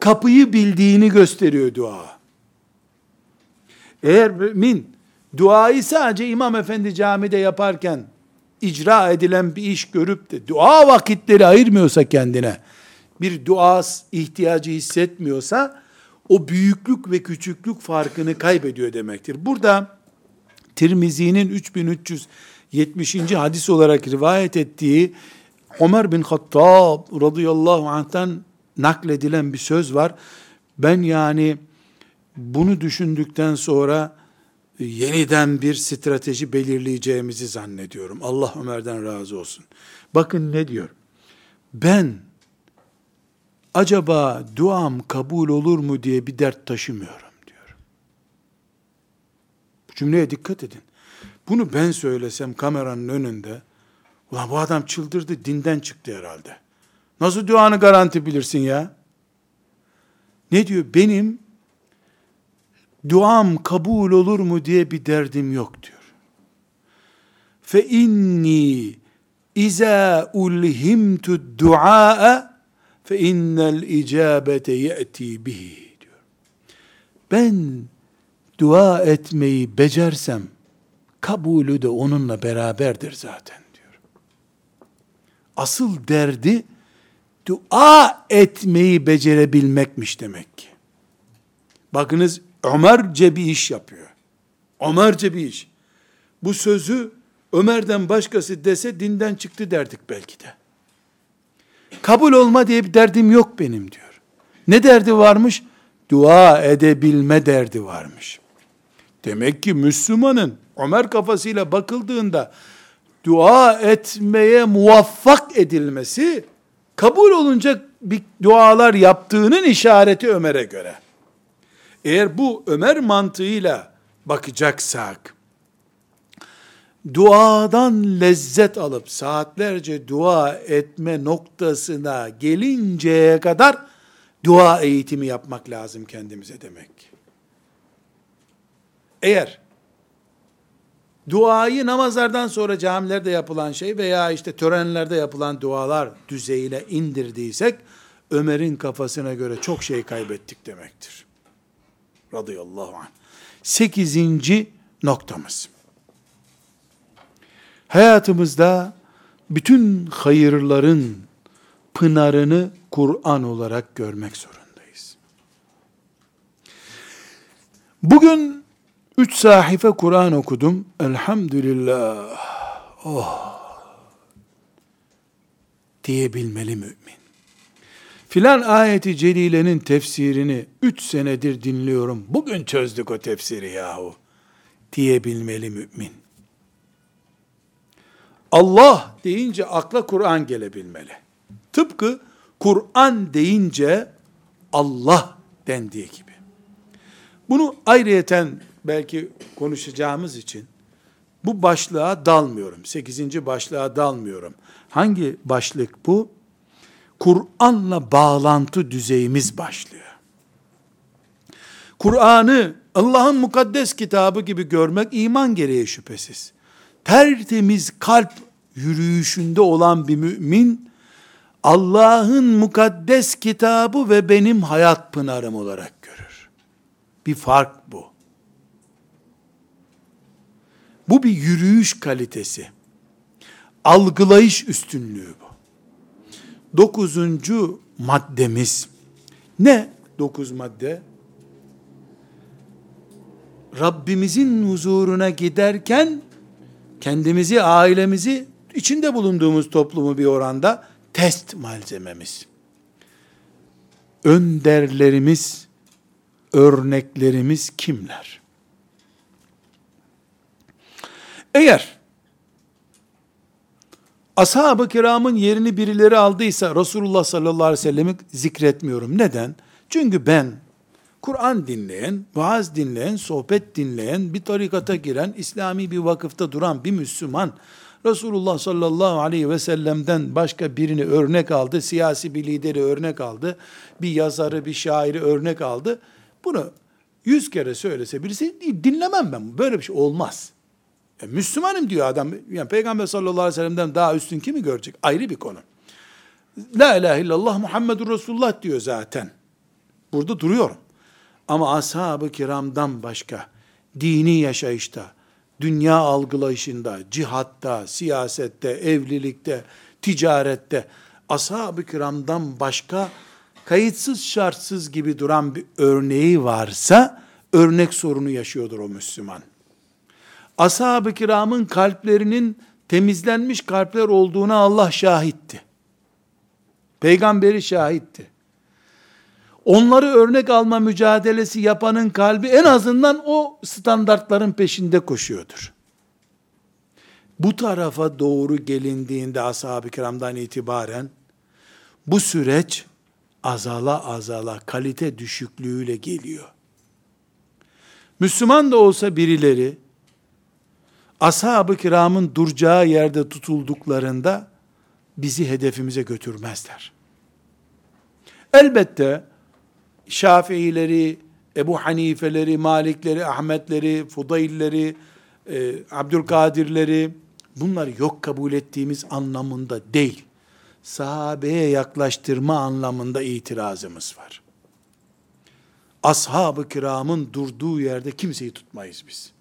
Speaker 1: Kapıyı bildiğini gösteriyor dua. Eğer mümin duayı sadece İmam Efendi camide yaparken icra edilen bir iş görüp de dua vakitleri ayırmıyorsa kendine, bir dua ihtiyacı hissetmiyorsa, o büyüklük ve küçüklük farkını kaybediyor demektir. Burada Tirmizi'nin 3370. hadis olarak rivayet ettiği Ömer bin Hattab radıyallahu anh'tan nakledilen bir söz var. Ben yani bunu düşündükten sonra yeniden bir strateji belirleyeceğimizi zannediyorum. Allah Ömer'den razı olsun. Bakın ne diyor? Ben acaba duam kabul olur mu diye bir dert taşımıyorum diyor. Bu cümleye dikkat edin. Bunu ben söylesem kameranın önünde, ulan bu adam çıldırdı, dinden çıktı herhalde. Nasıl duanı garanti bilirsin ya? Ne diyor? Benim duam kabul olur mu diye bir derdim yok diyor. Fe inni iza ulhimtu duaa fe innel icabete ye'ti bihi diyor. Ben dua etmeyi becersem kabulü de onunla beraberdir zaten diyor. Asıl derdi dua etmeyi becerebilmekmiş demek ki. Bakınız Ömerce bir iş yapıyor. Ömerce bir iş. Bu sözü Ömer'den başkası dese dinden çıktı derdik belki de. Kabul olma diye bir derdim yok benim diyor. Ne derdi varmış? Dua edebilme derdi varmış. Demek ki Müslümanın Ömer kafasıyla bakıldığında dua etmeye muvaffak edilmesi kabul olunca bir dualar yaptığının işareti Ömer'e göre. Eğer bu Ömer mantığıyla bakacaksak, duadan lezzet alıp saatlerce dua etme noktasına gelinceye kadar dua eğitimi yapmak lazım kendimize demek. Eğer duayı namazlardan sonra camilerde yapılan şey veya işte törenlerde yapılan dualar düzeyine indirdiysek Ömer'in kafasına göre çok şey kaybettik demektir. Radıyallahu anh. Sekizinci noktamız. Hayatımızda bütün hayırların pınarını Kur'an olarak görmek zorundayız. Bugün üç sahife Kur'an okudum. Elhamdülillah. Oh. Diyebilmeli mümin. Filan ayeti celilenin tefsirini üç senedir dinliyorum. Bugün çözdük o tefsiri yahu. Diyebilmeli mümin. Allah deyince akla Kur'an gelebilmeli. Tıpkı Kur'an deyince Allah dendiği gibi. Bunu ayrıyeten belki konuşacağımız için bu başlığa dalmıyorum. Sekizinci başlığa dalmıyorum. Hangi başlık bu? Kur'an'la bağlantı düzeyimiz başlıyor. Kur'an'ı Allah'ın mukaddes kitabı gibi görmek iman gereği şüphesiz. Tertemiz kalp yürüyüşünde olan bir mümin, Allah'ın mukaddes kitabı ve benim hayat pınarım olarak görür. Bir fark bu. Bu bir yürüyüş kalitesi. Algılayış üstünlüğü bu. Dokuzuncu maddemiz. Ne dokuz madde? Rabbimizin huzuruna giderken kendimizi, ailemizi, içinde bulunduğumuz toplumu bir oranda test malzememiz. Önderlerimiz, örneklerimiz kimler? Eğer ashab-ı kiramın yerini birileri aldıysa Resulullah sallallahu aleyhi ve sellem'i zikretmiyorum. Neden? Çünkü ben Kur'an dinleyen, vaaz dinleyen, sohbet dinleyen, bir tarikata giren, İslami bir vakıfta duran bir Müslüman, Resulullah sallallahu aleyhi ve sellem'den başka birini örnek aldı, siyasi bir lideri örnek aldı, bir yazarı, bir şairi örnek aldı. Bunu yüz kere söylese birisi dinlemem ben. Böyle bir şey olmaz. E, Müslümanım diyor adam. Yani Peygamber sallallahu aleyhi ve sellem'den daha üstün kimi görecek? Ayrı bir konu. La ilahe illallah Muhammedur Resulullah diyor zaten. Burada duruyorum. Ama ashab-ı kiramdan başka dini yaşayışta, dünya algılayışında, cihatta, siyasette, evlilikte, ticarette ashab-ı kiramdan başka kayıtsız şartsız gibi duran bir örneği varsa örnek sorunu yaşıyordur o Müslüman. Ashab-ı kiramın kalplerinin temizlenmiş kalpler olduğuna Allah şahitti. Peygamberi şahitti onları örnek alma mücadelesi yapanın kalbi en azından o standartların peşinde koşuyordur. Bu tarafa doğru gelindiğinde ashab-ı kiramdan itibaren bu süreç azala azala kalite düşüklüğüyle geliyor. Müslüman da olsa birileri ashab-ı kiramın duracağı yerde tutulduklarında bizi hedefimize götürmezler. Elbette Şafiileri, Ebu Hanifeleri, Malikleri, Ahmetleri, Fudailleri, e, Abdülkadirleri, bunları yok kabul ettiğimiz anlamında değil. Sahabeye yaklaştırma anlamında itirazımız var. Ashab-ı kiramın durduğu yerde kimseyi tutmayız biz.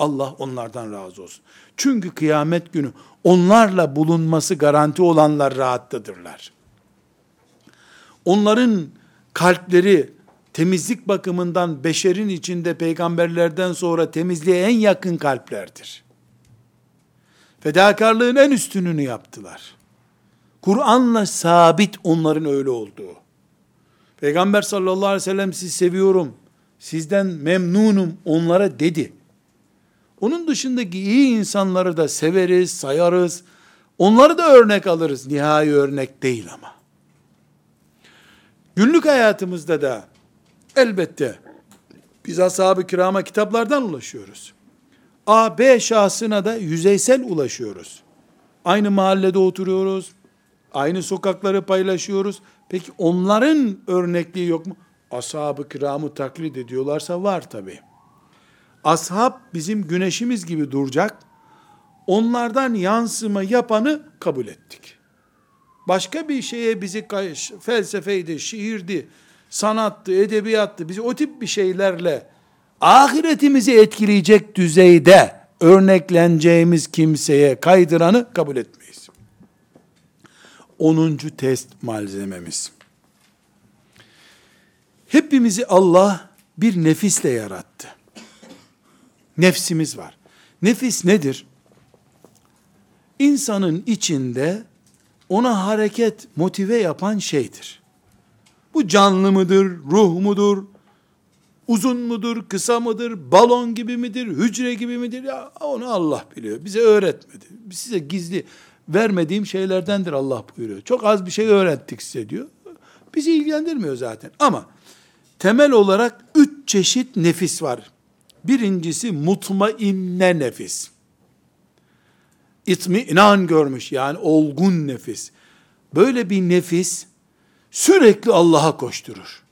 Speaker 1: Allah onlardan razı olsun. Çünkü kıyamet günü onlarla bulunması garanti olanlar rahattadırlar. Onların kalpleri temizlik bakımından beşerin içinde peygamberlerden sonra temizliğe en yakın kalplerdir. Fedakarlığın en üstününü yaptılar. Kur'an'la sabit onların öyle olduğu. Peygamber sallallahu aleyhi ve sellem sizi seviyorum, sizden memnunum onlara dedi. Onun dışındaki iyi insanları da severiz, sayarız. Onları da örnek alırız. Nihai örnek değil ama. Günlük hayatımızda da elbette biz ashab-ı kirama kitaplardan ulaşıyoruz. A, B şahsına da yüzeysel ulaşıyoruz. Aynı mahallede oturuyoruz. Aynı sokakları paylaşıyoruz. Peki onların örnekliği yok mu? Ashab-ı kiramı taklit ediyorlarsa var tabi. Ashab bizim güneşimiz gibi duracak. Onlardan yansıma yapanı kabul ettik. Başka bir şeye bizi felsefeydi, şiirdi, sanattı, edebiyattı, bizi o tip bir şeylerle ahiretimizi etkileyecek düzeyde örnekleneceğimiz kimseye kaydıranı kabul etmeyiz. 10. test malzememiz. Hepimizi Allah bir nefisle yarattı. Nefsimiz var. Nefis nedir? İnsanın içinde ona hareket motive yapan şeydir. Bu canlı mıdır, ruh mudur, uzun mudur, kısa mıdır, balon gibi midir, hücre gibi midir? Ya onu Allah biliyor. Bize öğretmedi. Size gizli vermediğim şeylerdendir Allah buyuruyor. Çok az bir şey öğrettik size diyor. Bizi ilgilendirmiyor zaten. Ama temel olarak üç çeşit nefis var. Birincisi mutmainne nefis. İtminan görmüş yani olgun nefis. Böyle bir nefis sürekli Allah'a koşturur.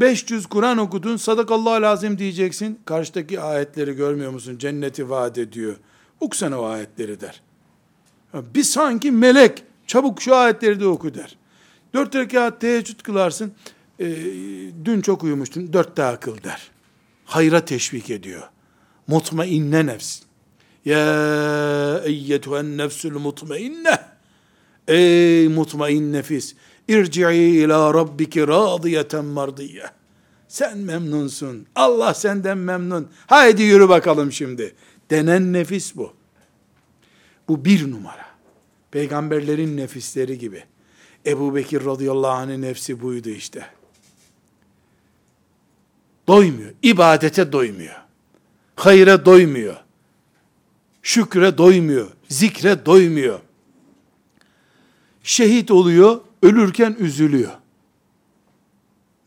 Speaker 1: 500 Kur'an okudun, sadakallahu lazım diyeceksin. Karşıdaki ayetleri görmüyor musun? Cenneti vaat ediyor. Okusana o ayetleri der. Bir sanki melek, çabuk şu ayetleri de oku der. Dört rekat teheccüd kılarsın, e, dün çok uyumuştun, dört daha kıl der. Hayra teşvik ediyor. Mutmainne nefs. Ya eyyetühen nefsül mutmainne. Ey mutmain nefis. İrci'i ila rabbiki radiyeten mardiye. Sen memnunsun. Allah senden memnun. Haydi yürü bakalım şimdi. Denen nefis bu. Bu bir numara. Peygamberlerin nefisleri gibi. Ebu Bekir radıyallahu anh'ın nefsi buydu işte. Doymuyor. İbadete doymuyor. Hayre doymuyor. Şükre doymuyor. Zikre doymuyor. Şehit oluyor, ölürken üzülüyor.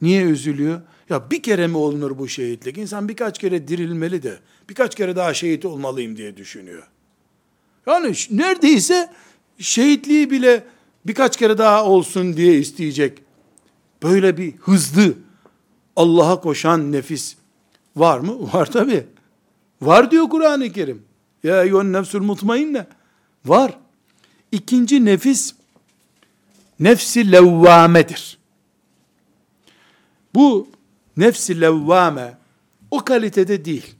Speaker 1: Niye üzülüyor? Ya bir kere mi olunur bu şehitlik? İnsan birkaç kere dirilmeli de, birkaç kere daha şehit olmalıyım diye düşünüyor. Yani neredeyse şehitliği bile birkaç kere daha olsun diye isteyecek. Böyle bir hızlı Allah'a koşan nefis var mı? Var tabi. Var diyor Kur'an-ı Kerim. Ya eyyühen nefsül mutmainne. Var. İkinci nefis nefsi levvamedir. Bu nefsi levvame o kalitede değil.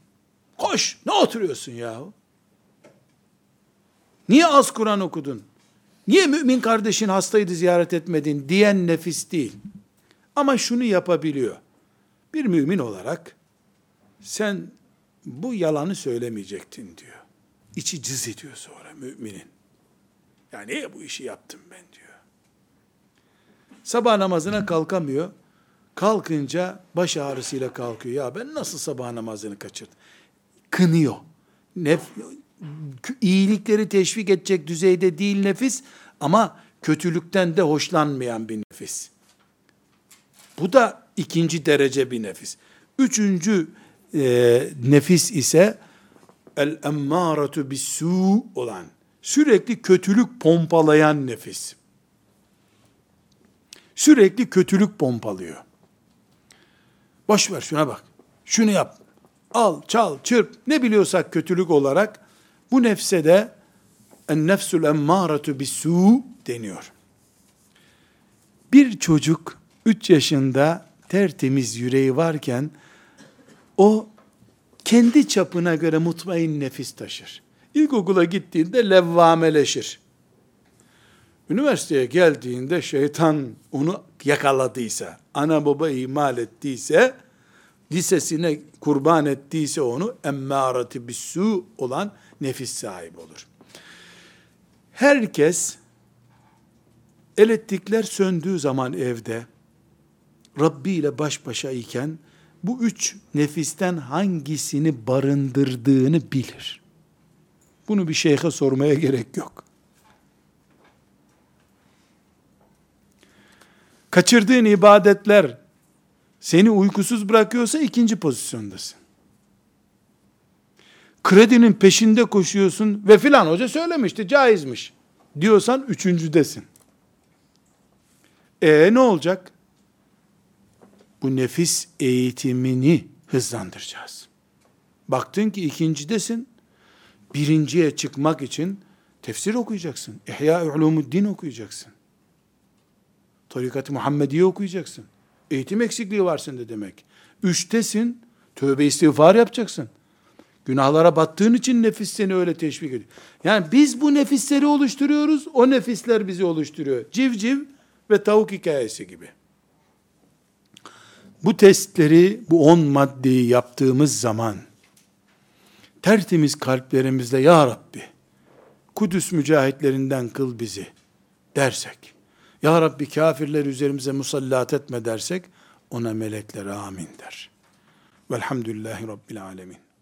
Speaker 1: Koş ne oturuyorsun yahu? Niye az Kur'an okudun? Niye mümin kardeşin hastaydı ziyaret etmedin diyen nefis değil. Ama şunu yapabiliyor. Bir mümin olarak sen bu yalanı söylemeyecektin diyor. İçi cız ediyor sonra müminin. Ya niye bu işi yaptım ben diyor. Sabah namazına kalkamıyor. Kalkınca baş ağrısıyla kalkıyor. Ya ben nasıl sabah namazını kaçırdım? Kınıyor. Nef iyilikleri teşvik edecek düzeyde değil nefis ama kötülükten de hoşlanmayan bir nefis. Bu da ikinci derece bir nefis. Üçüncü e, nefis ise el emmâretu bis-sû olan, sürekli kötülük pompalayan nefis. Sürekli kötülük pompalıyor. Boş ver şuna bak. Şunu yap. Al, çal, çırp. Ne biliyorsak kötülük olarak bu nefse de en nefsül emmâretu bis-sû deniyor. Bir çocuk 3 yaşında tertemiz yüreği varken o kendi çapına göre mutmain nefis taşır. İlkokula gittiğinde levvameleşir. Üniversiteye geldiğinde şeytan onu yakaladıysa, ana baba ihmal ettiyse, lisesine kurban ettiyse onu emmârati bissu olan nefis sahibi olur. Herkes elektrikler söndüğü zaman evde Rabbi ile baş başa iken bu üç nefisten hangisini barındırdığını bilir. Bunu bir şeyhe sormaya gerek yok. Kaçırdığın ibadetler seni uykusuz bırakıyorsa ikinci pozisyondasın. kredinin peşinde koşuyorsun ve filan hoca söylemişti caizmiş diyorsan üçüncüdesin. E ne olacak? Bu nefis eğitimini hızlandıracağız. Baktın ki ikincidesin, birinciye çıkmak için tefsir okuyacaksın. İhya Ulumuddin okuyacaksın. Tarikat-ı Muhammediye okuyacaksın. Eğitim eksikliği var sende demek. Üçtesin, tövbe istiğfar yapacaksın. Günahlara battığın için nefis seni öyle teşvik ediyor. Yani biz bu nefisleri oluşturuyoruz, o nefisler bizi oluşturuyor. Civciv ve tavuk hikayesi gibi. Bu testleri, bu on maddeyi yaptığımız zaman, tertemiz kalplerimizle Ya Rabbi, Kudüs mücahitlerinden kıl bizi dersek, Ya Rabbi kafirler üzerimize musallat etme dersek, ona melekler amin der. Velhamdülillahi Rabbil alemin.